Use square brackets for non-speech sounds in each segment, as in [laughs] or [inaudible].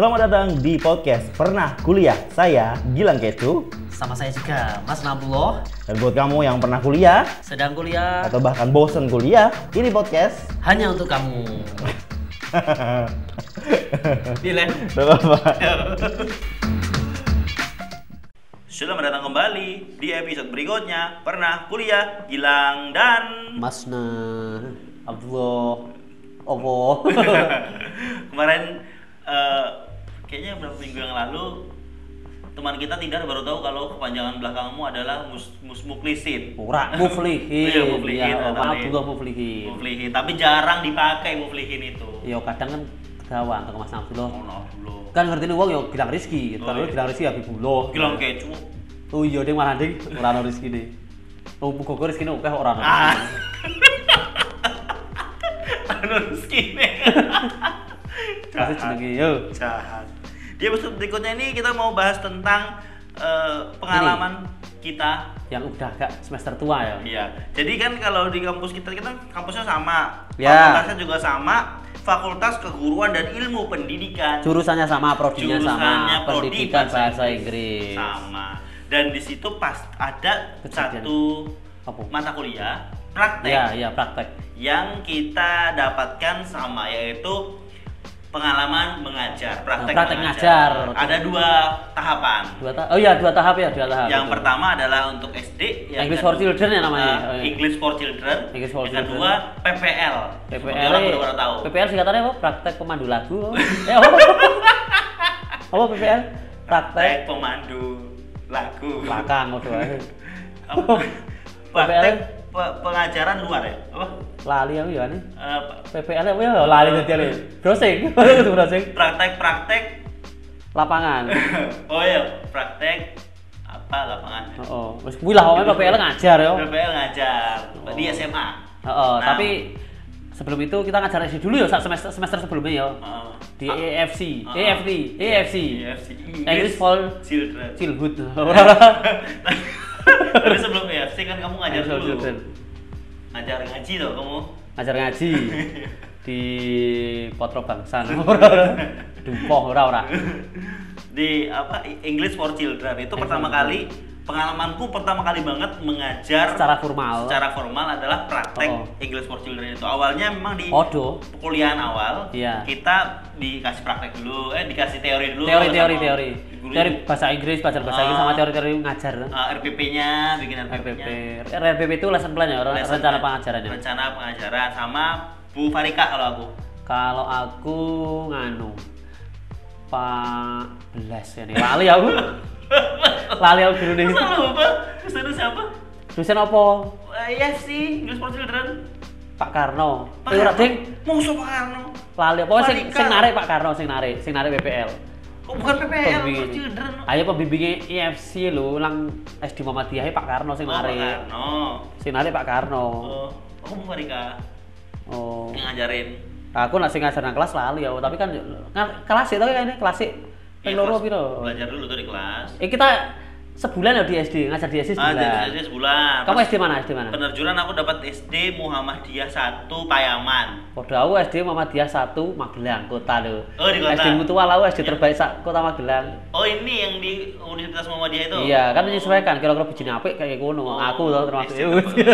Selamat datang di podcast Pernah Kuliah. Saya Gilang Kecu. Sama saya juga, Mas Nabullah. Dan buat kamu yang pernah kuliah Sedang kuliah atau bahkan bosen kuliah, ini podcast. hanya untuk kamu. [laughs] Dile. Gak apa-apa. Selamat datang kembali di episode berikutnya. Pernah kuliah, Gilang dan Mas Na Abdullah. Opo. [laughs] kemarin eh, kayaknya beberapa minggu yang lalu teman kita Tindar baru tahu kalau kepanjangan belakangmu adalah mus, mus muklisin. Ora [laughs] muflihin. Iya, muflihin, Ya, namanya. Abdullah muflihin. Muflihin, tapi jarang dipakai muflihin itu. Ya kadang kan gawang ke Mas Abdullah. Oh, dulu. Kan ngerti nih wong ya Gilang Rizki. Oh, Kalau iya. Gilang Rizki Habibullah. Gilang kecu. Oh iya ding malah ding ora ono Rizki deh. Oh muga Rizki oke ora ono. Ah. [laughs] Anu [laughs] jenenge yo. jahat. Di episode berikutnya ini kita mau bahas tentang eh, pengalaman kita. Yang udah agak semester tua ya. Iya. Jadi kan kalau di kampus kita kita kampusnya sama, Ya. fakultasnya juga sama, Fakultas Keguruan dan Ilmu Pendidikan. Jurusannya sama, prodinya sama, prodi pendidikan bahasa Inggris. Sama. Dan di situ pas ada Kejadian. satu Apa? mata kuliah praktek Iya, iya praktek. yang kita dapatkan sama yaitu pengalaman mengajar, praktek, Nah, praktek ngajar. Ada dua tahapan. Dua ta- oh iya dua tahap ya, dua tahap. Yang betul. pertama adalah untuk SD, yang English for Children ya namanya? Uh, Oh, iya. English for Children. English for yang Children. kedua PPL. PPL. Semua orang udah tahu. PPL singkatannya apa? Praktek pemandu lagu. [laughs] eh apa? apa PPL? Praktek Praktek pemandu lagu. belakang udah. Praktek PPL? Pe- pengajaran luar ya? Apa? Lali aku ya nih. Eh, PPL apa ya? Lali tadi ale. Browsing. [laughs] Itu browsing. praktek-praktek. Lapangan. [laughs] oh iya, praktek apa lapangan? Oh, wis kuwi lah pokoknya PPL [laughs] ngajar ya. PPL ngajar di Oh. SMA. Heeh, Nah. tapi sebelum itu kita ngajar SD dulu ya semester semester sebelumnya ya. Heeh. Di EFC, ah, EFT, EFC. EFC. English for Children. Childhood. Tapi sebelum EFC kan kamu ngajar dulu. Ngajar ngaji loh kamu. ngajar ngaji [laughs] di Potro Bangsan [laughs] Dumpoh ora ora. Di apa English for Children. Itu pertama kali pengalamanku pertama kali banget mengajar secara formal. secara formal adalah praktek Oh. English for Children itu. Awalnya memang di Odo kuliahan awal Iya. kita dikasih praktek dulu eh dikasih teori dulu teori teori teori. guru- teori bahasa Inggris belajar bahasa Inggris sama Ah. teori teori ngajar uh, RPP-nya bikin RPP RPP-nya RPP itu lesson plan ya Lesson rencana plan. pengajarannya rencana pengajaran sama Bu Farika kalau aku. Kalau aku nganu Pak Belas ya nih. Lali aku [laughs] lali aku dulu nih Masa lupa? Terus siapa? dosen apa Eh, Iya sih, English for Children Pak Karno Pak Eh, Karno. ding Musuh Pak Karno lali apa sing sing narik Pak Karno sing narik sing narik BPL Kok bukan PPL Pembimbing. Children? Ayo pembimbingnya IFC lho, lang SD Muhammadiyah Pak Karno sing Oh, Pak narik. Karno Sing narik Pak Karno. Oh, aku Farika Oh. yang ngajarin Aku nak sing ngajar nang kelas lali ya, tapi kan kelas itu kan ini kelas Iya, ping loro kelas- piro? Belajar dulu tuh di kelas Eh kita sebulan ya di SD, ngajar di SD Ah, sebulan. jadi SD sebulan Kamu Pas SD mana? SD mana? Penerjunan aku dapat SD Muhammadiyah 1 Payaman Padha aku SD Muhammadiyah 1 Magelang kota lho. Oh, di kota. SD Mutual aku SD terbaik sak kota Magelang. Oh ini yang di Universitas Muhammadiyah itu? Iya, kan Oh. menyesuaikan kira-kira bijine apik kayak ngono. Oh, aku tau termasuk. SD. [laughs]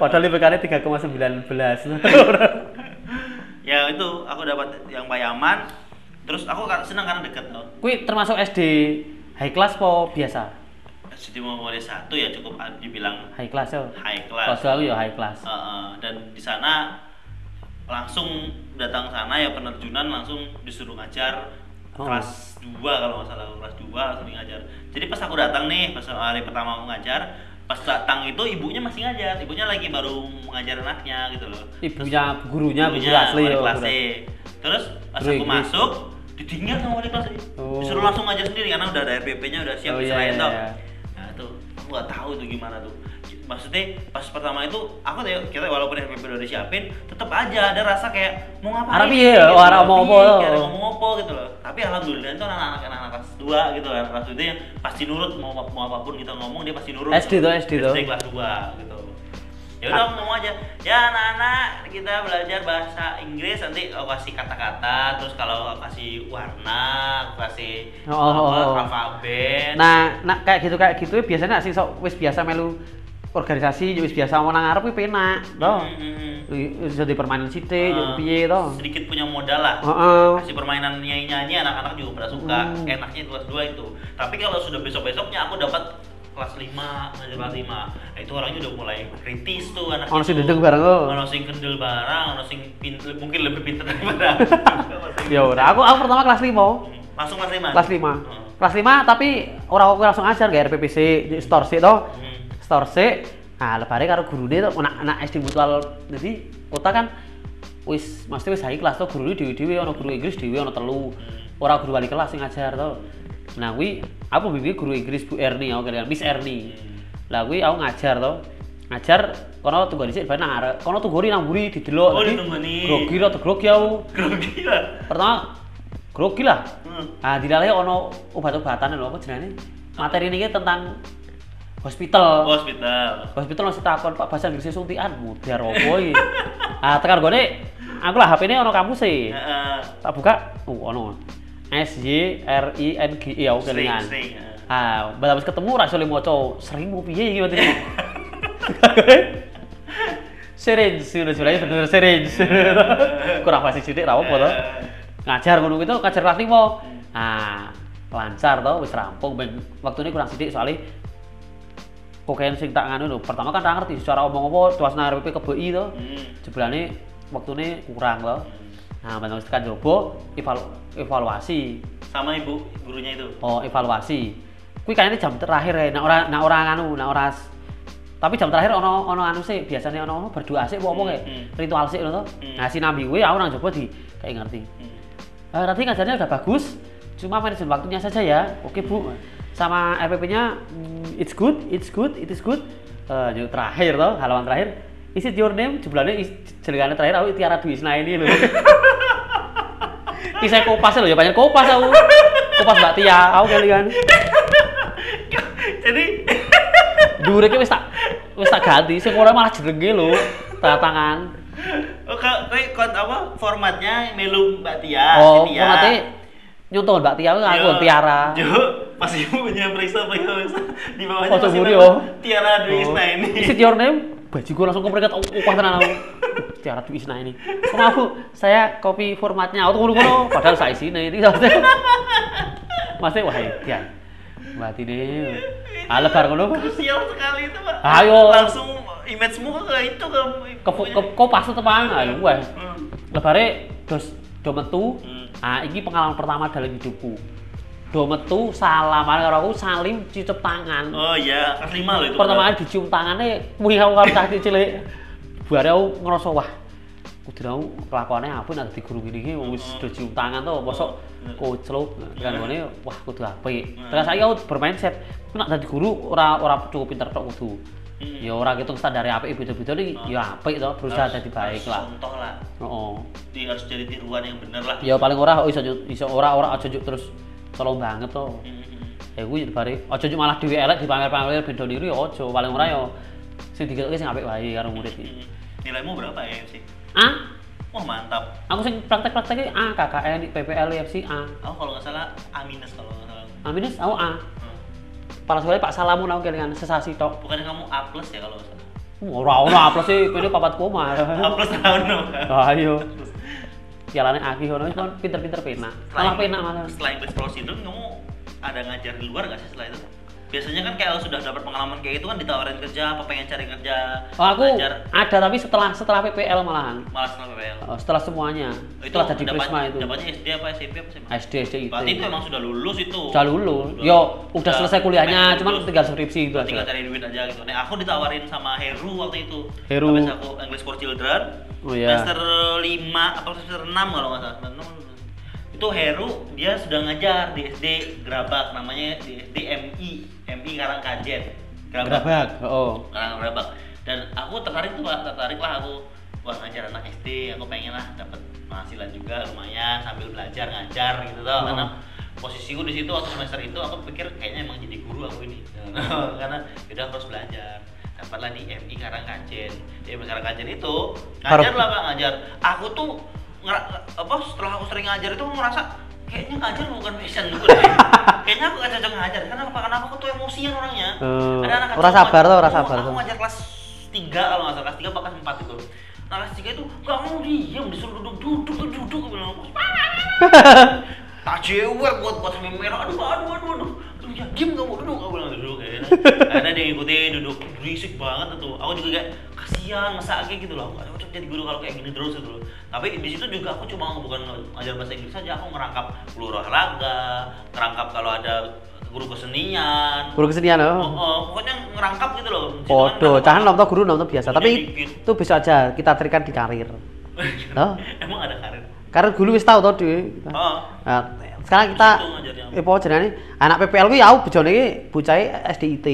Padahal IPK-nya 3,19. [laughs] Ya itu aku dapat yang Payaman Terus aku senang karena deket loh Kuwi termasuk SD high class po biasa? SD Muhammadiyah 1 ya cukup dibilang High class ya. high class Kelas aku ya high class. Heeh, dan di sana langsung datang sana ya penerjunan langsung disuruh ngajar Oh. kelas 2 kalau nggak salah kelas 2 langsung ngajar jadi pas aku datang nih pas hari pertama aku ngajar pas datang itu ibunya masih ngajar ibunya lagi baru mengajar anaknya gitu loh Ibunya gurunya guru Gurunya, asli wali ya. kelasnya. terus pas aku Inggris. masuk ditinggal sama wali kelas Oh. disuruh langsung ngajar sendiri karena udah ada RPP-nya udah siap Oh, iya, Serain iya, iya. nah itu aku nggak tahu tuh gimana tuh. Maksudnya pas pertama itu aku tuh kita walaupun RPP udah disiapin tetap aja ada rasa kayak mau ngapain Arab iya, gitu, Arab mau kayak ngomong apa gitu loh. Tapi alhamdulillah itu anak-anak anak kelas 2 gitu kan kelas 2 itu yang pasti nurut mau mau apa pun kita ngomong dia pasti nurut. SD tuh, SD tuh. SD kelas 2 gitu ya udah ngomong aja ya anak-anak kita belajar bahasa Inggris nanti aku kasih kata-kata terus kalau aku kasih warna aku kasih Oh, oh, apa, oh. alfabet Nah, nah kayak gitu kayak gitu biasanya sih sok wis biasa melu organisasi wis biasa mau nang kuwi penak, toh. Hmm, hmm, hmm. Jadi permainan sithik, Ah, yo piye toh. sedikit punya modal lah Heeh. kasih permainan nyanyi-nyanyi anak-anak juga pada suka Hmm. enaknya kelas 2 itu tapi kalau sudah besok-besoknya aku dapat kelas 5 ngajar kelas 5 nah, itu orangnya udah mulai kritis tuh anak Ono sing dedeng bareng lo. ono sing kendel barang ono sing pinter, mungkin lebih pintar daripada [laughs] Ya udah, aku aku pertama kelas 5. langsung kelas 5 Kelas 5. Kelas 5 tapi ora aku langsung ajar gak RPPC di store sih toh. Hmm. Store sih. Nah, lebare karo gurune tuh anak anak SD mutual jadi kota kan wis mesti wis high kelas tuh guru dhewe-dhewe ono guru Inggris dhewe ono telu. Ora guru wali kelas sing ngajar tuh. Nah, kuwi aku bibi guru Inggris Bu Erni aku kalian Miss Erni. Lah kuwi aku ngajar tuh. Ngajar kono tunggu dhisik ben nang arek. Kono tunggu nang mburi didelok. Oh, ditunggoni. Grogi rada grogi aku. grogi lah Pertama grogi lah. Hmm. Ah, di dalamnya ono obat-obatan lho apa jenenge? Materi ini tentang hospital. hospital Hospital masih takon Pak bahasa Inggris suntikan mudar opo iki. Ah, tekan gone aku lah HP ini ono kampus sih. Heeh. Tak buka, oh ono. S Y R I N G E Sering, kelingan. sering, heeh. Ah, bala wis ketemu ra maca sering mau piye iki berarti. [laughs] Syringe, sudah julae bener syringe. [laughs] Kurang pasti sithik ra apa to. Ngajar ngono kuwi to ngajar kelas 5. Ah, lancar to wis rampung ben waktune kurang sithik soalnya kokain sing tak nganu lho. Pertama kan ra ngerti secara omong apa tuasna RPP KBI to. Hmm. Jeblane waktune kurang to. Nah, tekan jobo evalu evaluasi. sama ibu gurunya itu Oh, evaluasi. Kuwi kayaknya jam terakhir ya, nak ora nak ora nganu, nak ora s- tapi jam terakhir ono ono anu sih, biasanya ono ono berdoa sih apa kayak Hmm. ritual sih to. Hmm. Nah, sinambi kuwi aku nang jopo di kayak ngerti. Hmm. Eh, nanti ngajarnya udah bagus, cuma manajemen waktunya saja ya. Oke, Bu. Sama RPP-nya mm, it's good, it's good, it is good. Yang terakhir toh, halaman terakhir. Is it your name? Is- jenengane terakhir aku Tiara Dwi ini lho. [laughs] Ki saya kopas lho ya banyak kopas aku. Kopas Mbak Tia, aku kelingan. jadi Dure ki wis tak wis tak ganti, sing ora malah jenenge lho. Tanda tangan. oh kau kon apa formatnya melu mbak Tia Oh, Tia. formatnya nyontoh Mbak Tia aku Yo, Tiara. Jo, pas ibunya periksa periksa periksa di bawahnya oh. Tiara Dwi Oh. Isna ini. Is it your name? Baju gue langsung oh, upah tenan aku. Tiara Dwi Isna ini. Oh, maaf bu, saya copy formatnya. Aku tunggu dulu, padahal saya sini. Ini maksudnya, maksudnya wah ya. Mbak ini, ah lebar ngono. Krusial sekali itu pak. Ayo. Langsung image-mu ke itu ke. Ke ke kok pas tepang, ayo wah. Hmm. Lebare dos do metu. Hmm. Ah, ini pengalaman pertama dalam hidupku. Do metu salaman karo aku salim cucup tangan. Oh iya, lima loh itu. pertama kali dicium tangannya muni aku karo cah cilik. Bare aku ngerasa wah kudu aku kelakuannya apa nanti guru gini iki wis do cium tangan tuh mosok koclok kan ngene wah kudu apik. Terus saya aku bermindset nek dadi guru ora ora cukup pinter tok kudu. Hmm. ya ora gitu standar apik beda-beda nih ya apik to berusaha jadi baik lah. Contoh lah. heeh. Di, harus jadi tiruan yang bener lah. ya paling ora iso iso ora ora aja terus tolong banget to Hmm, hmm. ya kuwi bare aja juk malah dhewe elek dipamer-pamer ben do niru ya aja paling ora ya sing diketoke sing apik wae karo murid iki Hmm. Nilaimu berapa ya sih? A Wah mantap. aku sing praktek-prakteknya A KKN PPL IFC A Aku kalau nggak salah A minus kalau nggak salah. A minus aku A Hmm. Kepala sekolah Pak Salamun aku kelingan sesasi tok Bukannya kamu A plus ya kalau nggak salah? ora ono A plus sih kene papat koma [laughs] A plus tahun ayo jalannya aki ngono kan pinter-pinter pena malah pena malah Setelah English Pro Syndrome kamu ada ngajar di luar nggak sih setelah itu? Biasanya kan kayak sudah dapat pengalaman kayak itu kan ditawarin kerja, apa pengen cari kerja, oh, aku ngajar ada tapi setelah setelah PPL malahan malah setelah PPL. Oh, setelah semuanya Itu setelah jadi dapat- Prisma itu Dapatnya SD apa SMP apa sih? SD SD itu Berarti itu emang sudah lulus itu. udah lulus yo udah selesai kuliahnya cuman tinggal skripsi tinggal aja cari duit aja gitu. Nah, aku ditawarin sama Heru waktu itu. Heru. Habis aku English for Children. Oh, iya. Semester 5 atau semester 6 kalau nggak salah. Semester 6. Itu Heru dia sudah ngajar di SD Gerabak namanya di SD MI, MI Karangkajen. gerabak oh Karang Gerabak. Dan aku tertarik tuh, tertarik lah aku wah ngajar anak SD, aku pengen lah dapat penghasilan juga lumayan sambil belajar ngajar gitu tuh. Oh. Karena posisiku di situ waktu semester itu aku pikir kayaknya emang jadi guru aku ini. [laughs] Karena udah harus belajar. Dapat dapatlah di MI Karangkajen di MI Karangkajen itu ngajar lah pak ngajar aku tuh apa setelah aku sering ngajar itu aku ngerasa kayaknya ngajar bukan passion gue deh. [laughs] Kayaknya aku gak cocok ngajar karena apa? Karena aku tuh emosian orangnya. Eh, ada anak kecil sabar tuh, aku- sabar aku ngajar kelas 3 kalau nggak salah kelas 3 apa kelas 4 itu. Nah kelas 3 itu gak mau diam disuruh duduk duduk duduk gue bilang [laughs] tak cewek buat buat sampai merah. Aduh aduh aduh aduh ya diam kamu duduk aku bilang duduk kayaknya karena dia ngikutin duduk berisik banget tuh aku juga kayak kasihan masa kayak gitu loh aku cocok jadi guru kalau kayak gini terus gitu loh tapi di situ juga aku cuma bukan ngajar bahasa Inggris saja aku ngerangkap guru olahraga ngerangkap kalau ada guru kesenian Guru kesenian oh, oh. oh, pokoknya ngerangkap gitu loh kan Podo, ngerangkap. jangan nonton guru nonton biasa, Gurunya tapi dikit. itu bisa aja kita terikan di karir. [laughs] Toh? emang ada karir Karena dulu wis tau toh di. oh Nah, sekarang kita eh apa jenenge anak PPL kuwi aku bojone iki bocahe SDIT.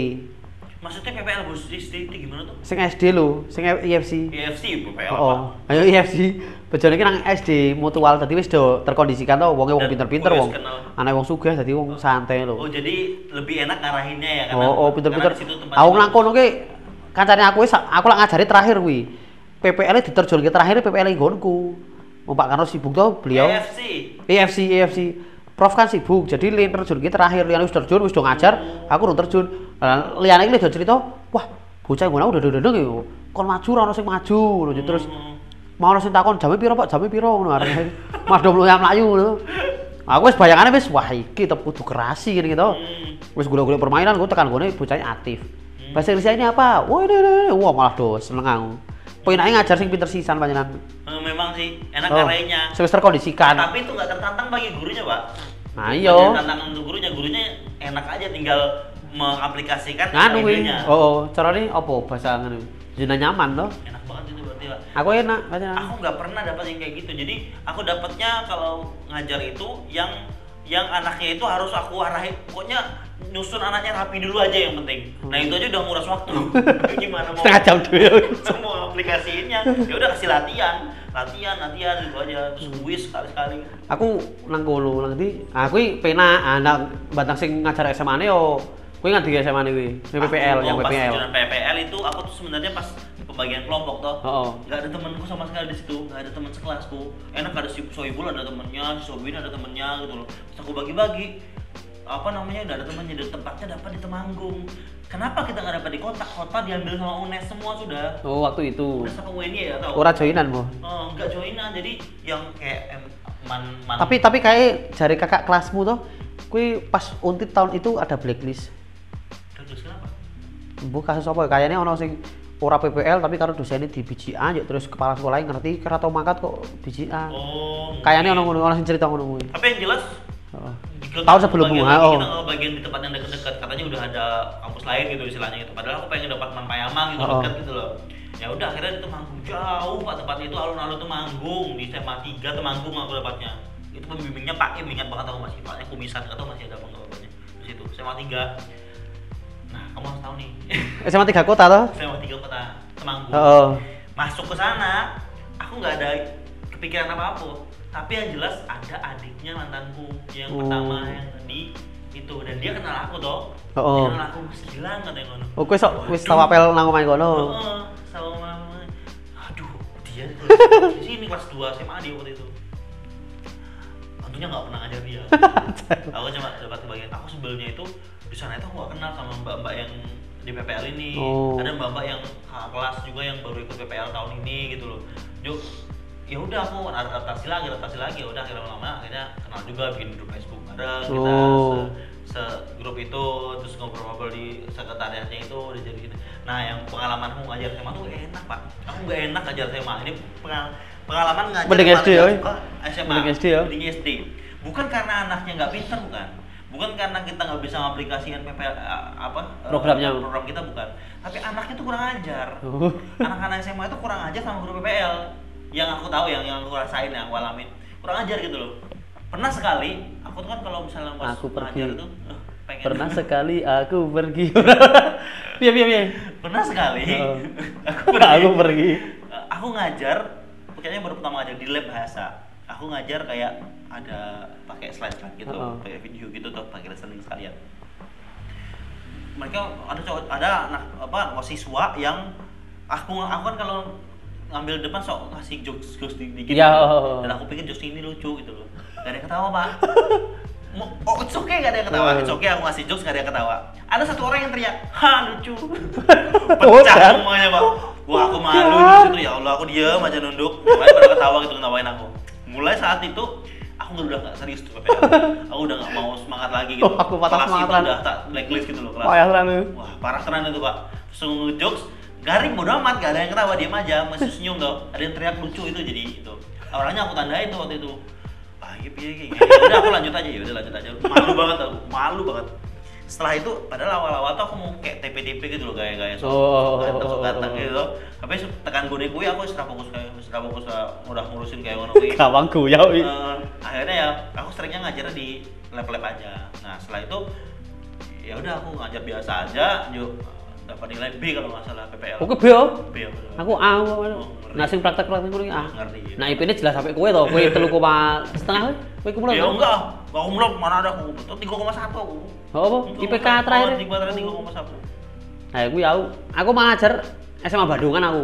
maksudnya PPL bos di SDT gimana tuh Sing SD lho, sing IFC. IFC PPL Oh, ayo IFC. Bojone iki nang SD mutual dadi wis do terkondisikan toh wonge wong pinter-pinter wong. Anak wong sugih dadi wong santai lho. Oh jadi lebih enak ngarahinnya ya karena Oh, oh pinter-pinter. Aku nang kono ki kancane aku wis aku lak ngajari terakhir kuwi. PPL diterjunke terakhir PPL nggonku. Pak Karno sibuk toh beliau. AFC. EFC EFC Prof kan sibuk jadi lian terjun kita terakhir. Lian wis terjun wis ngajar aku urung terjun. Lah, liane iki do cerita wah bocah ngono udah udah udah kon maju ora ono sing maju. Ngono terus mau ono sing takon jame piro Pak? Jame piro? [laughs] Mas do mlayu mlayu ngono. Aku wis bayangane wis wah iki tetep kudu kerasi gitu Hmm. wis golek-golek permainan gue tekan gone bocahnya aktif. Bahasa Inggrisnya ini apa? Wah ini, ini, ini. wah malah do seneng aku pengen aja ngajar sing pinter sisan panjenengan Eh, memang sih enak Oh, ngarahinnya. sing wis terkondisikan Tapi itu nggak tertantang bagi gurunya, Pak. Nah, iya. Tantangan untuk gurunya, gurunya enak aja tinggal mengaplikasikan nganu idenya. oh, oh carane apa bahasa ngene zona nyaman toh Enak banget itu berarti, Pak. aku enak baca Aku nggak pernah dapat yang kayak gitu. Jadi aku dapatnya kalau ngajar itu yang yang anaknya itu harus aku arahin. Pokoknya nyusun anaknya rapi dulu aja yang penting. Nah itu aja udah nguras waktu. Gimana mau setengah jam dulu [laughs] semua aplikasinya ya udah kasih latihan. Latihan latihan gitu aja. Terus kuis sekali sekali aku nang kono nang ndi? Aku iki pena anak batang sing ngajar SMA ne yo. Kuwi ngan di SMA Yang PPL yang pas PPL PPL itu aku tuh sebenarnya pas pembagian kelompok toh. Oh, oh. nggak ada temanku sama sekali di situ nggak ada teman sekelasku. Enak ada si Soibul ada temennya si Sobin ada temennya gitu loh. Terus aku bagi-bagi apa namanya udah ada temannya dan tempatnya dapat di Temanggung. Kenapa kita nggak dapat di kota kota diambil sama UNES semua sudah. Oh waktu itu. UNES sama UNY ya tau ora joinan mo Oh, nggak joinan jadi yang kayak em, man, man tapi tapi kayak jari kakak kelasmu toh kuwi pas untit tahun itu ada blacklist. Terus kenapa? Bu kasus apa? Ya? Kayaknya ono sing ora PPL tapi karo dosennya di BCA yuk terus kepala sekolah ngerti kira tau mangkat kok BCA. oh Kayaknya ono mungkin. ngono ono sing cerita ngono tapi yang jelas. Jika Tahun ha, lagi, oh. kita bagian di tempat yang dekat-dekat katanya udah ada kampus lain gitu istilahnya gitu. Padahal aku pengen dapat Manpayamang gitu Oh. dekat gitu loh. Ya udah akhirnya itu manggung. Jauh pak. Tempatnya itu alun-alun tuh manggung. Di SMA 3 tuh manggung aku dapatnya. Itu pembimbingnya Pak Im. Ingat banget aku masih paknya kumisan atau masih ada apa bapaknya di situ SMA 3 tahu nih. SMA 3 kota toh? SMA 3 kota Temanggung. Heeh. masuk ke sana aku nggak ada kepikiran apa apa tapi yang jelas ada adiknya mantanku yang Oh. pertama yang di itu. Dan dia kenal aku toh. Oh. dia kenal aku segilan katanya ngono. Oh, kowe sok wis tau apel nang omahe kono. Heeh, sama mama aduh dia [laughs] di sini kelas 2 SMA dia waktu itu. Tentunya nggak pernah ngajar dia. [laughs] Aku cuma dapat bagian aku sebelumnya itu di sana itu aku nggak kenal sama mbak-mbak yang di PPL ini Oh. ada mbak-mbak yang kakak kelas juga yang baru ikut PPL tahun ini gitu loh Juk ya udah aku adaptasi lagi adaptasi lagi ya udah akhirnya lama akhirnya kenal juga bikin grup Facebook bareng kita Oh. se, se grup itu terus ngobrol-ngobrol di sekretariatnya itu udah jadi gitu. nah yang pengalamanku ngajar SMA tuh enak pak aku nggak enak ngajar SMA ini pengal- pengalaman ngajar Mending yang SD, paling oi. suka SMA Mending SD, ya. Mending SD bukan karena anaknya nggak pintar bukan bukan karena kita nggak bisa mengaplikasikan PP apa eh, Programnya. program kita bukan tapi anaknya tuh kurang ajar Oh. [laughs] anak-anak SMA itu kurang ajar sama guru PPL yang aku tahu yang yang aku rasain yang aku alamin kurang ajar gitu loh pernah sekali aku tuh kan kalau misalnya pas Aku pergi. tuh eh, pengen Pernah [laughs] sekali aku pergi. [laughs] Piye piye piye. pernah sekali Oh. aku Aku pergi. Eh, aku ngajar kayaknya baru pertama ngajar di lab bahasa aku ngajar kayak ada pakai slide slide gitu Oh. pakai video gitu tuh pakai listening sekalian. Mereka ada cowok ada anak apa siswa yang aku aku kan kalau ngambil depan sok ngasih jokes jokes di- dikit Iya. gitu. dan aku pikir jokes ini lucu gitu loh. Gak ada yang ketawa pak. Oh it's okay gak ada yang ketawa. It's okay aku ngasih jokes gak ada yang ketawa. Ada satu orang yang teriak ha lucu. [laughs] Pecah Bocor. semuanya pak. Wah aku malu di situ ya Allah aku diam aja nunduk. Mulai pada ketawa gitu ngetawain aku. Mulai saat itu aku udah gak serius tuh PPL [laughs] aku udah gak mau semangat lagi gitu Oh, aku patah kelas semangat itu udah tak blacklist gitu loh kelas lah lu. Wah, parah tenan itu, Pak. Langsung jokes, garing bodo amat, gak ada yang ketawa, diam aja, masih senyum tau. Ada yang teriak lucu itu jadi itu. Awalnya aku tandain tuh waktu itu. Ah, iya piye iki. Ya udah aku lanjut aja, ya udah lanjut aja. Malu banget aku, malu banget. Setelah itu, padahal awal-awal tuh aku mau kayak TP-TP gitu loh, gaya-gaya sok Oh, ganteng, oh, oh. gitu. Tapi tekan gue kuwi aku sudah fokus kayak sudah fokus uh, udah ngurusin kayak ngono kuwi. [laughs] Gawang goyau iki. Eh, akhirnya ya aku seringnya ngajar di lab-lab aja nah setelah itu ya udah aku ngajar biasa aja yuk dapat nilai B kalau nggak salah PPL Oke, Beo. B aku dapat. Aku A. Oh, ngerti. Nah, sing praktek-praktek ngono iki A. Ngerti, iya. Nah, IP-ne jelas sampai kowe to. Kowe [laughs] 3, setengah kowe. Kumulon. ya enggak enggak umroh mana ada aku koma satu aku Oh, apa? IPK terakhir. tiga terakhir tiga koma satu Nah, aku aku aku mengajar SMA Bandungan aku.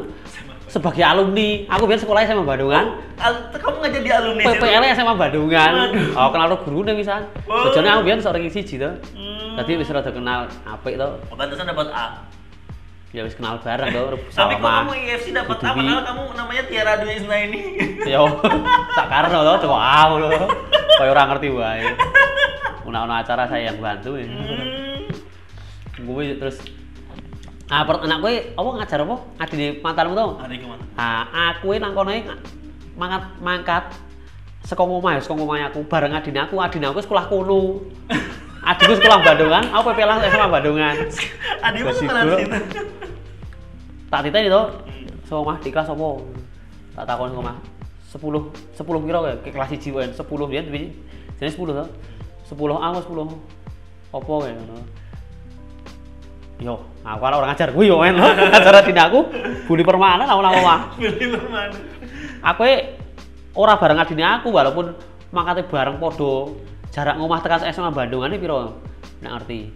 Sebagai alumni, aku biar sekolah SMA Bandungan. Al- kamu ngajar di alumni? PPL SMA Bandungan. Oh, kenal guru nih misal. Oh. Bojone aku biar seorang siji to. Hmm. Tadi wis rada kenal apik to. pantesan dapat A Ya wis kenal bareng to, tapi kok kamu IFC dapat A padahal kamu namanya Tiara Dwi Isna ini Yo, tak karena to, coba ah ngono. Kayak ora ngerti wae. Una-una acara saya yang bantu ya. Hmm. Gue terus Ah, per, anak gue apa ngajar apa? Adine mantanmu to? Ada ke mana? Ah, aku ini nang kono iki mangkat mangkat omah ya, saka omah aku bareng adine aku, adine aku sekolah kono. [laughs] Adikku sekolah Bandungan, aku PP lah SMA Bandungan. Adikmu sekolah di situ. Tak titeni to. So omah di kelas apa? Tak takon saka omah. 10 10 piro ya? Ke kelas 1 UN 10 dia jadi 10 to. 10 A 10 apa ya ngono. Yo, aku orang ngajar gue yo men. [laughs] Acara dina aku buli permanen aku nang omah. [laughs] Beli permanen. aku e ora bareng adine aku walaupun mangkate bareng podo jarak ngomah tekan SMA Bandungan ini piro nek ngerti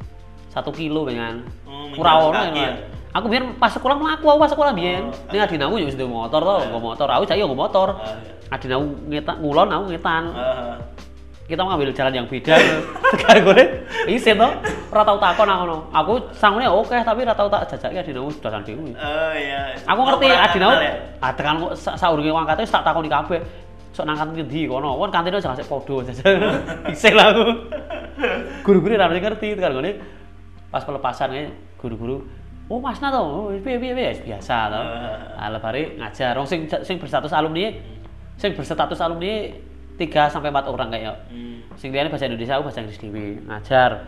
satu kilo dengan Oh, ono kaki ya. aku biar pas sekolah mlaku aku pas sekolah biyen Oh, ning adine aku yo wis duwe motor to nggo motor aku jaya nggo motor Ah, iya. adine aku ngetan ngulon aku ngetan Ah, kita ngambil jalan yang beda tekan [laughs] gue isin to ora tau takon aku no aku sangune oke tapi ora tau tak jajake adine aku sudah dhewe Oh iya. Aku ngerti kenal aku. ya? Ah tekan kok sa- saurunge wangkate wis tak takoni kabeh. Sok nang kantin ndi kono. Won kantine jangan sik padha. Isih lah aku. Guru-guru ra ngerti tekan ngene. Pas pelepasan kae guru-guru Oh Masna to, oh, piye piye piye biasa to. Ah lebare ngajar. Wong sing sing berstatus alumni sing berstatus alumni 3 sampai 4 orang kayak Hmm. sing liyane bahasa Indonesia aku bahasa Inggris dhewe ngajar.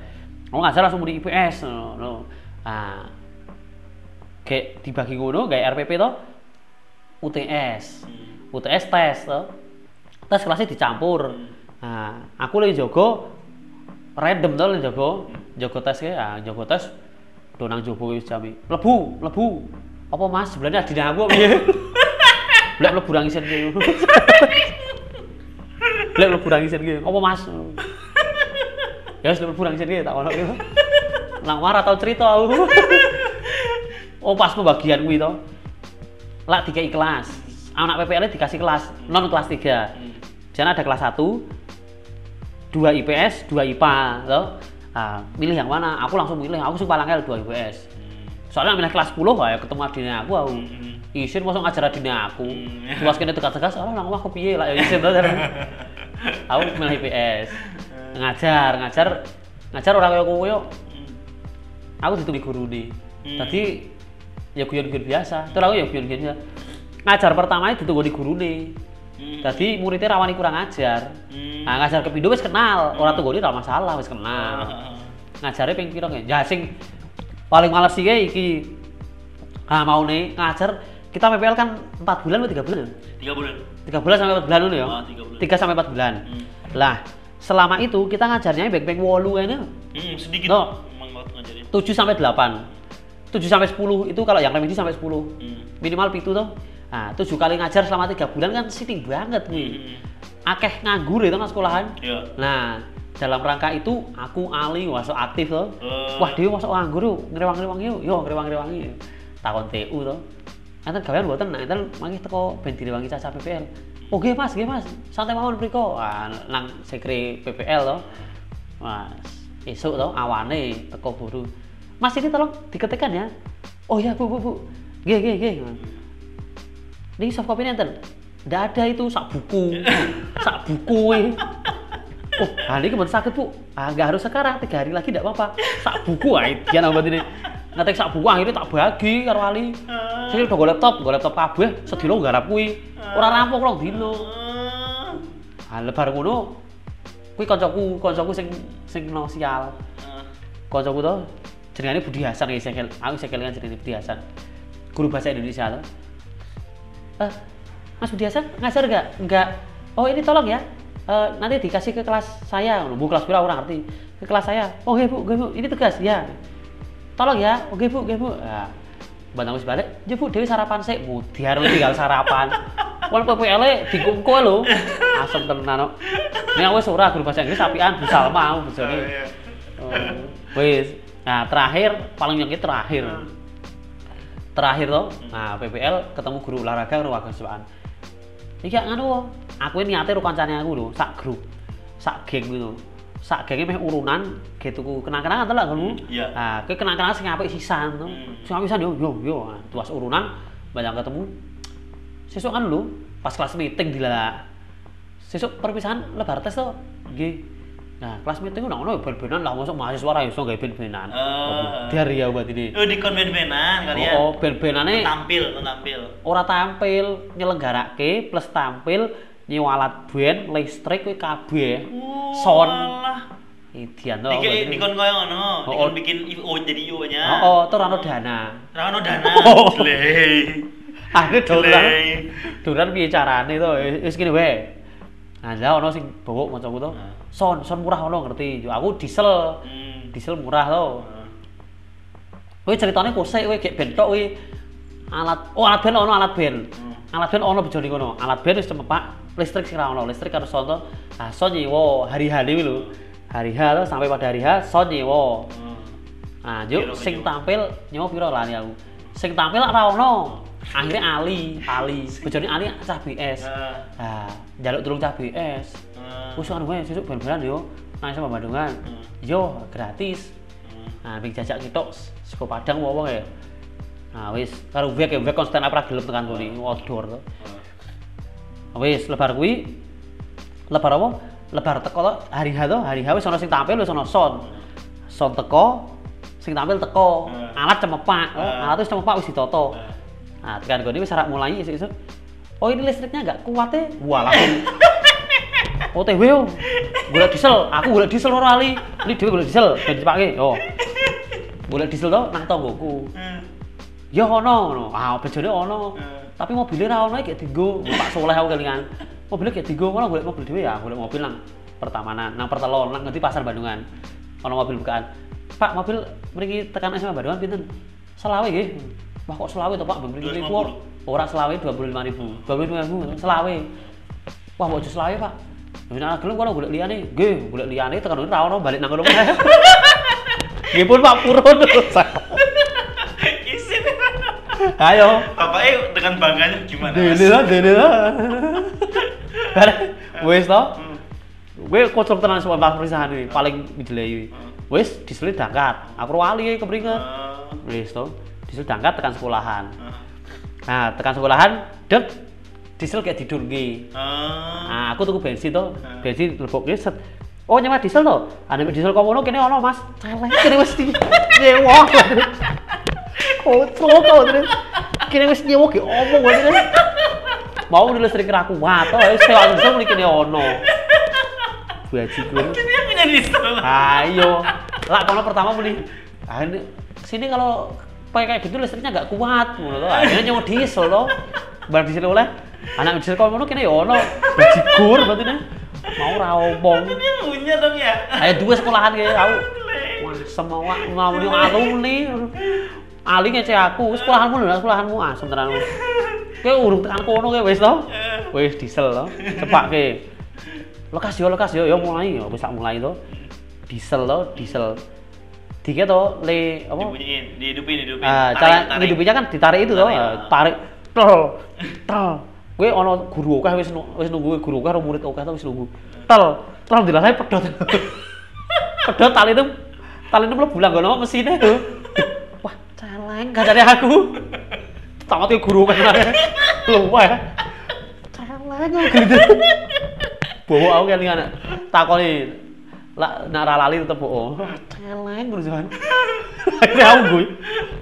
Aku ngajar langsung muni IPS no, no. ah kayak dibagi ngono kayak RPP to UTS Hmm. UTS tes to. Tes kelasnya dicampur. Nah aku lagi jogo random to lagi jogo. Jogo tes kayak ah jogo tes donang jogo wis jami lebu lebu apa mas? Sebenarnya adina aku piye [laughs] Lek mlebu nang isen ki. Lek mlebu nang isen ki. Apa Mas? [laughs] Ya mlebu nang isen ki tak ono ki. Nang marah tau cerita aku. [laughs] Oh pas pembagian kuwi to. Lak dikai kelas. Anak PPL dikasih kelas non kelas 3. Jadi ada kelas 1, 2 IPS, 2 IPA, toh. Ah, milih yang mana? Aku langsung milih, aku paling angel 2 IPS. Soalnya milih kelas 10 ya ketemu adine aku aku. Hmm. Isin mosok ngajar adine aku. Hmm. Tuas kene tegas-tegas, "Oh, nang aku piye lah ya isin to." [laughs] Aku milih IPS. Ngajar, ngajar ngajar ora kaya kowe. Aku dituli guru nih. Hmm. Tadi ya guyon-guyon biasa. Terus aku ya guyon-guyon biasa. Ngajar pertama itu ditunggu di guru nih. Hmm. Jadi muridnya rawani kurang ngajar. Hmm. Nah, ngajar ke wis kenal, orang tunggu ora masalah wis kenal. Ah. Ngajare ping piro nggih? Ya sing paling males sih iki. Ah mau nih ngajar kita PPL kan 4 bulan atau 3 bulan? Tiga bulan. 3 bulan sampai 4 bulan dulu ya. Ah, tiga bulan. 3 sampai 4 bulan. Hmm. Lah, selama itu kita ngajarnya beng-beng 8 ini Hmm, sedikit. No. 7 sampai 8. 7 sampai 10 itu kalau yang remedi sampai 10. Hmm. Minimal pitu tuh. Nah, 7 kali ngajar selama 3 bulan kan sitting banget nih. Hmm. Akeh nganggur itu nang sekolahan. Iya. Nah, dalam rangka itu aku Ali masuk aktif tuh Oh. wah dia masuk nganggur yuk ngerewang-ngerewang yuk yo ngerewang-ngerewang yuk takon TU tuh Enten gawean mboten, nah enten mangke teko ben direwangi caca PPL. Oh Mas, nggih Mas. Santai mawon mriko. Ah nang sekre PPL to. Mas, esuk to awane teko guru. Mas ini tolong diketikkan ya. Oh ya Bu, Bu, Bu. Nggih, nggih, nggih. Ini soft copy enten. Nggak ada itu sak buku. [laughs] sak buku eh. Oh, hari ini ke mana sakit bu? Ah, nggak harus sekarang, tiga hari lagi nggak apa-apa. Sak buku, ah, dia nambah ini. Ngetik sak buku akhirnya tak bagi karo Ali. Saya udah gue laptop, gue laptop kabeh, sedino garap kuwi. Ora rampung rong dino. Ah, lebar ngono. Kuwi kancaku, kancaku sing sing no sial. Kancaku to jenengane Budi Hasan ya, sekel. Aku sekel kan jenenge Budi Hasan. Guru bahasa Indonesia to. Eh, Mas Budi Hasan ngajar nggak? Nggak. Oh ini tolong ya. Eh, nanti dikasih ke kelas saya. Bu kelas berapa orang ngerti? Ke kelas saya. Oh nggih bu, bu. Ini tugas ya. Tolong ya. Oke bu, nggih bu. Nah, Bantang wis balik, ya bu, Dewi sarapan sih, mudiar lu tinggal sarapan. Wal PPL dikungko lho. Asem tenan. Ini aku ora guru bahasa Inggris apian bisa mau bojone. Oh, Wis. Nah, terakhir paling nyengit terakhir. Terakhir toh, nah PPL ketemu guru olahraga karo kesukaan. Iki nganu, aku ini niate karo kancane aku lho, sak grup, sak geng gitu. Sak gengnya meh urunan, gitu ku kenang-kenangan tuh lah kamu. Iya. Nah, ke kenang-kenangan sing apik sisan tuh. Hmm. Sing sisan yo yo yo. Nah, tuas urunan banyak ketemu. Sesuk kan lu pas kelas meeting dilala. Sesuk perpisahan lebar tes tuh. Nggih. Nah, kelas meeting udah ono ben-benan lah masuk mahasiswa ra iso gawe ben-benan. Oh. Biar ya buat ini. Oh di konven-benan kalian. Oh, ben-benane Tampil, tampil. ora tampil nyelenggarake plus tampil nyewa alat band listrik kuwi kabeh son idian to Iki dikon koyo ngono, Oh, dikon oh. bikin IO jadi IO nya. oh, oh tur ana dana Ra ono dana. [laughs] Oh. Akhirnya dolan dolan piye carane to wis kene wae nah lah ono sing bawa kancaku to Nah. son son murah ono ngerti aku diesel Hmm. diesel murah to Kowe ceritane kosek kowe gek bentok kowe alat oh alat band ono alat band. Hmm. Alat band ono bejone kono. Alat band wis cemepak, listrik sing ra ono. Listrik karo sonto. Ah son nyewa hari-H kuwi lho. Hari H to sampai pada hari H son nyewa. Hmm. Nah, yuk Piro sing nyewa? tampil nyewa piro lali aku. Sing tampil ra ono. Akhirnya Ali, Ali. [laughs] Bejone Ali cah BS. Nah. Nah, njaluk tulung cah BS. Wis kan wae sesuk ben-benan yo. Nang sama Bandungan. Hmm. Yo, gratis. Hmm. Nah, ping jajak kita saka Padang wong ya. Nah, wis karo wek ya wek konstan apa gelem tekan kene outdoor to. Wis lebar kuwi lebar apa? Lebar teko to hari H to, hari H wis ana sing tampil wis ana son. Son teko, sing tampil teko. Alat cemepak, oh, alat wis cemepak wis ditoto. Nah, tekan gini wis arep mulai isuk-isuk. Oh, ini listriknya nggak kuat ya? Wah, langsung [laughs] OTW yo. Golek diesel, aku golek diesel ora ali. Ini dhewe golek diesel ben dipake. Yo. Golek diesel to nang tonggoku. Ya ono ngono. Ah, bejone ono. Hmm. Tapi mobilnya ra ono iki dienggo Pak Soleh aku kelingan. Mobilnya kayak dienggo ngono golek mobil dhewe ya, golek mobil nang pertamanan, nang pertelon, nang ngendi pasar Bandungan. Ono mobil bukaan. Pak, mobil mriki tekan SMA Bandungan pinten? Selawe nggih. Wah kok selawe to Pak, ben mriki 250. kuwi ora selawe 25.000. 25.000 selawe. Wah, kok aja selawe, Pak. Ya nek gelem kono golek liyane. Nggih, golek liyane tekan ra ono balik nang kono. [laughs] Nggih pun Pak purun. Ayo. Bapaknya dengan bangganya gimana? Dene lah, dene lah. Bareng wis to. Hmm. Gue kocok tenan semua pas perisahan iki, paling dijelei. Wis diselit dangkat. Aku wali kepringet. Ah. Wis to. Diselit dangkat tekan sekolahan. Ah. Nah, tekan sekolahan, dek diesel kayak didurke. Ah. Nah, aku tuku bensin to. Hmm. Bensin lebokke set. Oh, nyewa diesel to. Ada diesel komono kene ono, Mas. Celek kene wis [laughs] nyewa. [laughs] Kocok kau terus. Kene wis nyewa ge omong wae terus. Mau di listrik ra kuat to, wis sewa diesel mriki kene ono. Bajigur. Ini aku jadi diesel. Ayo. Lah kono pertama muni. Ah ini sini kalau pakai kayak gitu listriknya nggak kuat ngono to. Akhirnya nyewa diesel to. Barang diesel oleh anak diesel kono kene ya ono. Bajigur berarti nih. Mau ra omong. Ini yang punya dong ya. Ayo dua sekolahan kayak tahu. Wah, semua mau alumni. Ali ngece aku, sekolahanmu lho, sekolahanmu asem tenan. Kowe urung tekan kono kowe wis to? Wis diesel to. Cepake. lekas yo lekas yo yo mulai yo wis tak mulai to diesel to diesel dikit to le apa Dibunyiin, dihidupin, dihidupin. Ah, Tarik, cara tarik. kan ditarik itu Tarik, ah, ah. tarik. Tel. Tel. Gue ono guru akeh wis wis nunggu guru karo murid akeh to wis nunggu. Tel. Tel dilarai pedot. [laughs] pedot tali itu tali itu mlebu lah ngono mesinnya tuh. Celeng gak dari aku. Tamat ke guru kan. Lupa ya. Celeng aku gitu. Bawa aku kan anak takoni lah nak ra lali tetep oh. Celeng berusaha. Akhirnya aku gue,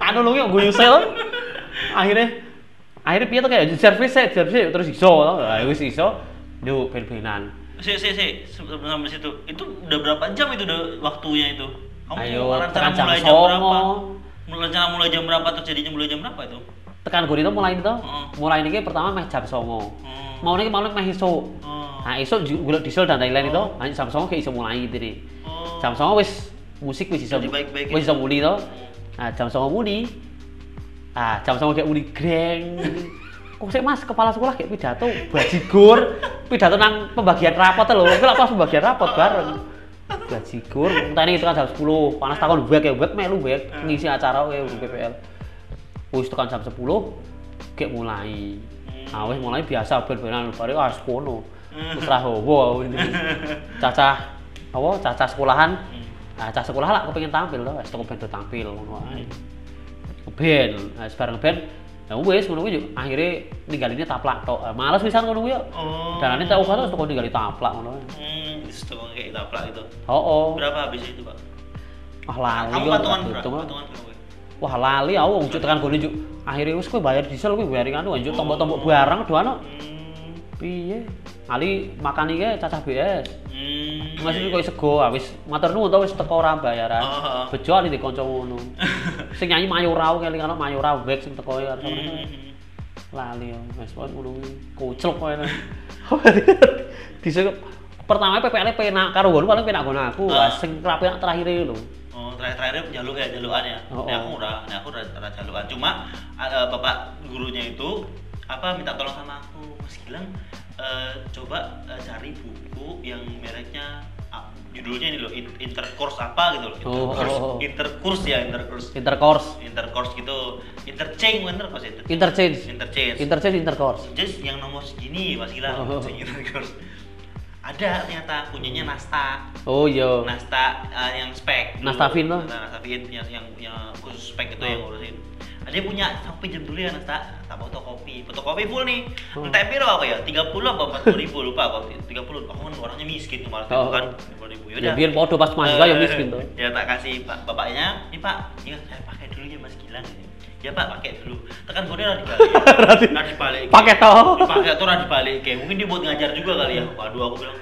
anu lu gue yusel. Akhirnya akhirnya piye tuh kayak servis sih, servis terus iso, lah wis iso. Yuk ben-benan. Si, si, si, sampai situ, itu udah berapa jam itu udah waktunya itu? Kamu Ayo, rencana tekan jam mulai jam berapa? Rencana mulai jam berapa tuh jadinya mulai jam berapa itu? Tekan gue itu mulai itu, mulai ini pertama meh jam songo. Hmm. Mau ini mau meh iso. Nah iso gula diesel dan lain-lain itu, hanya jam songo kayak iso mulai gitu nih. Oh. Jam songo wis musik wis iso dibaik-baikin. wis iso muli to. Nah jam songo muli. Ah jam songo kayak muli greng. [laughs] Kok sih mas kepala sekolah kayak pidato bajigur [laughs] pidato nang pembagian rapot loh. Gue pas pembagian rapot bareng. Bajigur, entah ini itu kan jam 10, panas takon wek ya wek melu wek ngisi acara di PPL. Wis tekan jam 10 kayak mulai. Nah, wis mulai biasa ben-benan bare ah sekono. Wis ra howo ini. [laughs] Cacah apa cacah sekolahan. Nah, cacah sekolah lah kepengin tampil to, wis teko ben tampil ngono ae. Ben, nah, Ya wis ngono kuwi yo akhirnya ninggalinnya taplak tok. Eh, Males pisan ngono kuwi yo. Oh. Dalane tak ubah terus teko ninggali taplak ngono. Hmm, itu tuh kayak taplak itu. Oh, oh. Berapa habis itu, Pak? Wah lali Kamu kok, patungan berapa? Patungan berapa? Wah lali aku wong juk tekan gone juk. Akhirnya wis kowe bayar diesel kowe bayar anu njuk tombok-tombok barang doano. Hmm. Piye? Ali makan iki cacah BS. Hmm. Masih kok sego ah, wis matur nuwun to wis teko ora bayaran. Oh. Bejo ali di kanca ngono. [laughs] Sing nyanyi Mayora kelingan Mayora wek sing teko ya. Hmm. Lali ya, wis pon ngono kuwi. Kucluk kowe. [laughs] Dise pertama PPL penak karo ngono paling penak ngono aku. Ah. Sing rapi terakhir lho. Oh, terakhir-terakhir jaluk ya, jalukan ya. Oh, oh. aku udah, ini aku udah jalukan. Cuma eh, bapak gurunya itu apa minta tolong sama aku, Mas Gilang eh, coba eh, cari buku yang mereknya ah, judulnya ini loh in- intercourse apa gitu loh. Oh, Intercourse, oh, oh. intercourse ya, intercourse. Intercourse, Intercourse gitu, interchange intercourse itu. interchange. Interchange. Interchange intercourse. Just yang nomor segini Mas Gilang, Oh. intercourse. Ada ternyata punyanya Nasta. Oh iya. Nasta eh, yang spek. Nastafin? Nah, Nastafin yang yang yang khusus spek itu Oh. yang ngurusin yang punya aku pinjam dulu ya Nasta tak fotokopi fotokopi full nih. Oh. entah piro apa ya? 30 apa 40 ribu lupa aku. 30 aku kan orangnya miskin tuh malah Oh. kan 30 ribu. Ya biar podo pas mahasiswa ya miskin tuh. ya tak kasih pak bapaknya. Ini pak. Ya saya pakai dulu ya mas Gilang. Ya pak pakai dulu. Tekan gue udah dibalik. [laughs] Udah dibalik. Pakai toh. pakai tuh udah dibalik. Kayak mungkin dia buat ngajar juga kali ya. Waduh aku bilang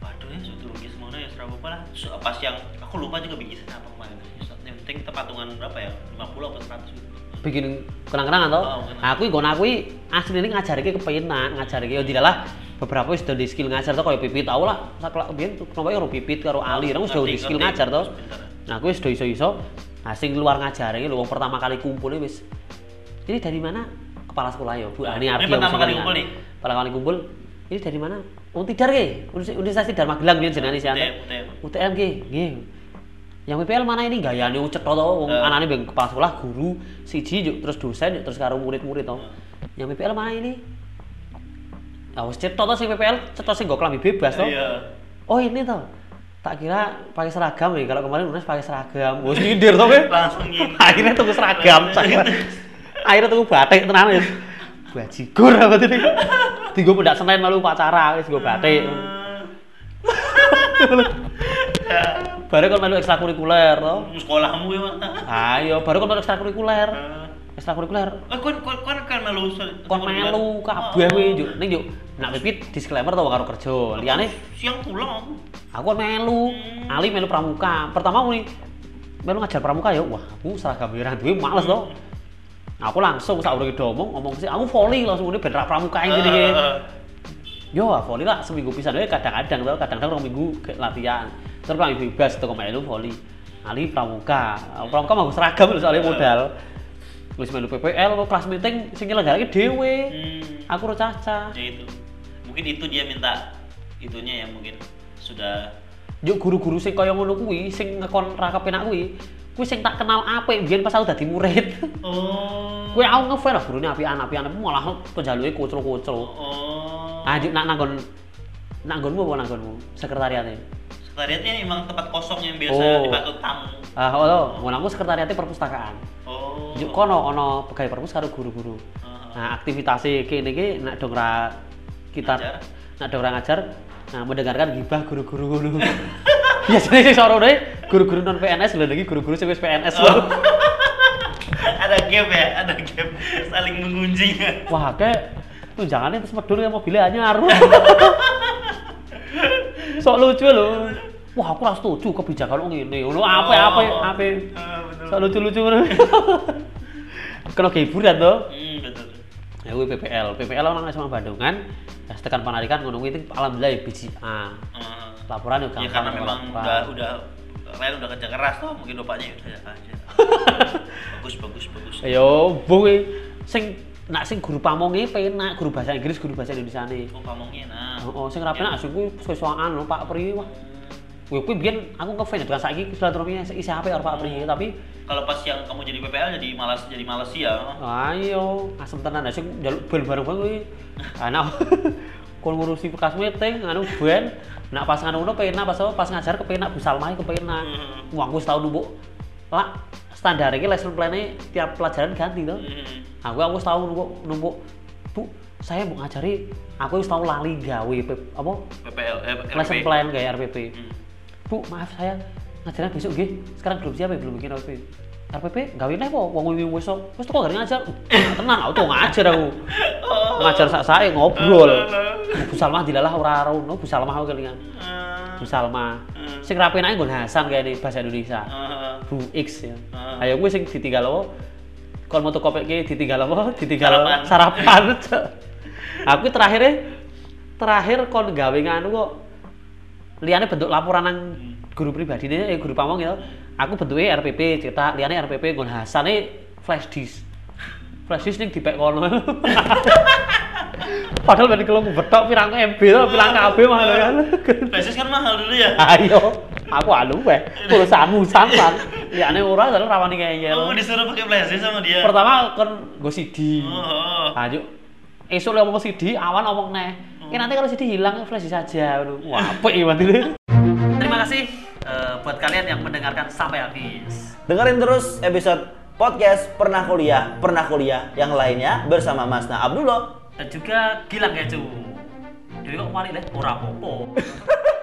waduh ya sudah rugi semuanya ya serapa apa lah. Pas yang aku lupa juga bikin apa kemarin. Yang penting kita patungan berapa ya? 50 atau 100 gitu bikin kenang-kenangan toh. Oh, kenang. Aku nggon aku asli ini ngajar iki kepenak, ngajar iki yo dilalah beberapa wis di skill ngajar toh kayak pipit tau lah saklak biyen kenapa karo pipit karo ali orang wis di skill ngajar toh. Sebentar. Nah, aku wis udah iso-iso. Nah, sing luar ngajar iki lho wong pertama kali kumpul wis. Ini dari mana? Kepala sekolah ya, Bu. Ah, ini Ini Ardi pertama kali kumpul nih? Pertama kali kumpul. Ini dari mana? Wong Tidar ke? Universitas Tidar Magelang biyen jenenge si UTM, UTM. UTM ki, nggih. Yang PPL mana ini gayane wong cetha to, wong Eh. anane beng kepala sekolah, guru, siji yuk, terus dosen, yuk, terus karo murid-murid to. Yang PPL mana ini? Ah wis cetha to sing PPL, cetha sing nggo klambi bebas to. iya Oh ini toh. Tak kira pakai seragam nih. Kalau kemarin Unas pakai seragam. Wes nyindir toh kowe. langsung gini Akhirnya tuku seragam. Akhirnya tuku batik tenan wis. Bajigur apa tadi? Tiga pendak Senin malu upacara wis gue batik. [laughs] [laughs] Baru kan melu ekstrakurikuler toh. sekolahmu ya mana Ayo, baru kan melu ekstrakurikuler. Ekstrakurikuler. Eh, kon kon kon kan melu Kon melu kabeh kuwi njuk. Ning njuk nak pipit disclaimer to karo kerja. Liyane siang pulang aku. kan melu. Ali melu pramuka. Pertama aku nih melu ngajar pramuka ya wah aku seragam merah duwe males toh aku langsung sak urung ngomong ngomong sih aku volley langsung ini ben ra pramuka ini nih Eh, yo ah, volley lah seminggu pisan. Wae kadang-kadang tau kadang-kadang rong minggu latihan terus kami bebas teko melu volley Ali pramuka. Pramuka mau seragam soalnya modal. Wis melu PPL kok kelas meeting sing nyelenggarake dhewe. Hmm, aku ro caca. Ya itu. Mungkin itu dia minta itunya ya mungkin sudah Yuk guru-guru sing kaya ngono kuwi, sing ngekon ra kepenak kuwi, kuwi sing tak kenal apik biyen pas aku dadi murid. oh. Kuwi aku ngefan lah gurune apian-apian malah penjaluke kucul-kucul. oh. Ah, nak nanggon nanggonmu apa nanggonmu? Sekretariatnya. Sekretariatnya emang tempat kosong yang biasa Oh. dipakai tamu Ah, oh, ngono aku sekretariatnya perpustakaan. oh Juk kono ono pegawai perpus karo guru-guru. Ah. Nah, aktivitasnya kene iki nak dong ra kita nak dong ra ngajar, nah mendengarkan gibah guru-guru ngono. [laughs] Biasanya sing sorone guru-guru non PNS lho lagi guru-guru sing wis PNS lho. [laughs] ada gap ya ada gap saling mengunjing Wah, kayak tunjangannya terus medul kayak mobilnya anyar. [laughs] Sok lucu lho. Wah, aku lah setuju kebijakan lo ngene. Ngono apa apa apa. Sok lucu-lucu ngono. [laughs] Kena hiburan tuh. hmm, betul Ya kuwi PPL. PPL orang sama Bandungan. Ya tekan panarikan ngono itu alhamdulillah ya biji A. Ah. Laporan ya ya karena memang laporan. udah udah Ryan udah kerja keras tuh mungkin bapaknya udah aja [laughs] bagus bagus bagus Ayo, boy. Sing nak sing guru pamonge penak, guru bahasa Inggris, guru bahasa Indonesia nih. mau pamongnya nah Oh, oh sing rapi nak sing kuwi sesuaan lho Pak Pri wah. Kuwi kuwi biyen aku ngefans dengan saiki silaturahmi isi HP karo Pak Pri, tapi kalau pas yang kamu jadi PPL jadi malas jadi malas ya ayo asem tenan sing njaluk bel bareng-bareng kuwi. Anak [laughs] kon ngurusi bekas meeting anu ben nak pas ngono penak pas pas ngajar kepenak Bu Salma kepenak. Hmm. Wah, aku wis tau numpuk. Standar iki lesson plan-nya tiap pelajaran ganti to. Hmm. Aku aku tau numpuk numpuk. Bu, saya mau ngajari, aku wis tau lali gawe apa PPL eh, lesson RP. plan kayak RPP. Hmm. Bu, maaf saya ngajarnya besok nggih. Sekarang belum siap ya, belum bikin RPP. RPP gawe nih kok wong wingi besok. Wis teko gak ngajar. [laughs] Uh, Tenan aku tuh ngajar aku. Ngajar sak sae ngobrol. Bu Salmah dilalah ora ora ono Bu Salmah aku kelingan. Ah, Bu Salmah. Hmm. Sing rapi nake nggon Hasan kayak ini bahasa Indonesia. Ah, Bu X ya. Ah. Ayo gue sing ditinggal apa? Kon moto kopek ki ditinggal apa? [laughs] Ditinggal Sarapan. sarapan. [laughs] Cok. Aku terakhir terakhir kon gawe nganu kok liane bentuk laporan nang guru pribadi eh guru pamong ya. Aku bentuknya RPP cetak, liane RPP nggon Hasane flash disk. Flash disk ning dipek kono. [laughs] Padahal ben kalau betok pirang MB to, pirang KB mah lho kan. Basis kan mahal dulu ya Ayo, aku anu weh, pulsamu sampan. Liane ora terus rawani ngeyel. oh disuruh pakai flash disk sama dia Pertama kan gue CD. oh, oh. Lanjut. Esok le ngomong CD, awan ngomong neh. Eh nanti kalau CD hilang flash saja. Wah, apik ya berarti. Terima kasih eh, buat kalian yang mendengarkan sampai habis. Dengerin terus episode podcast Pernah Kuliah, Pernah Kuliah yang lainnya bersama Mas Na Abdullah. Dan juga Gilang Kecu. Dewi kok kemarin deh, ora popo. [laughs]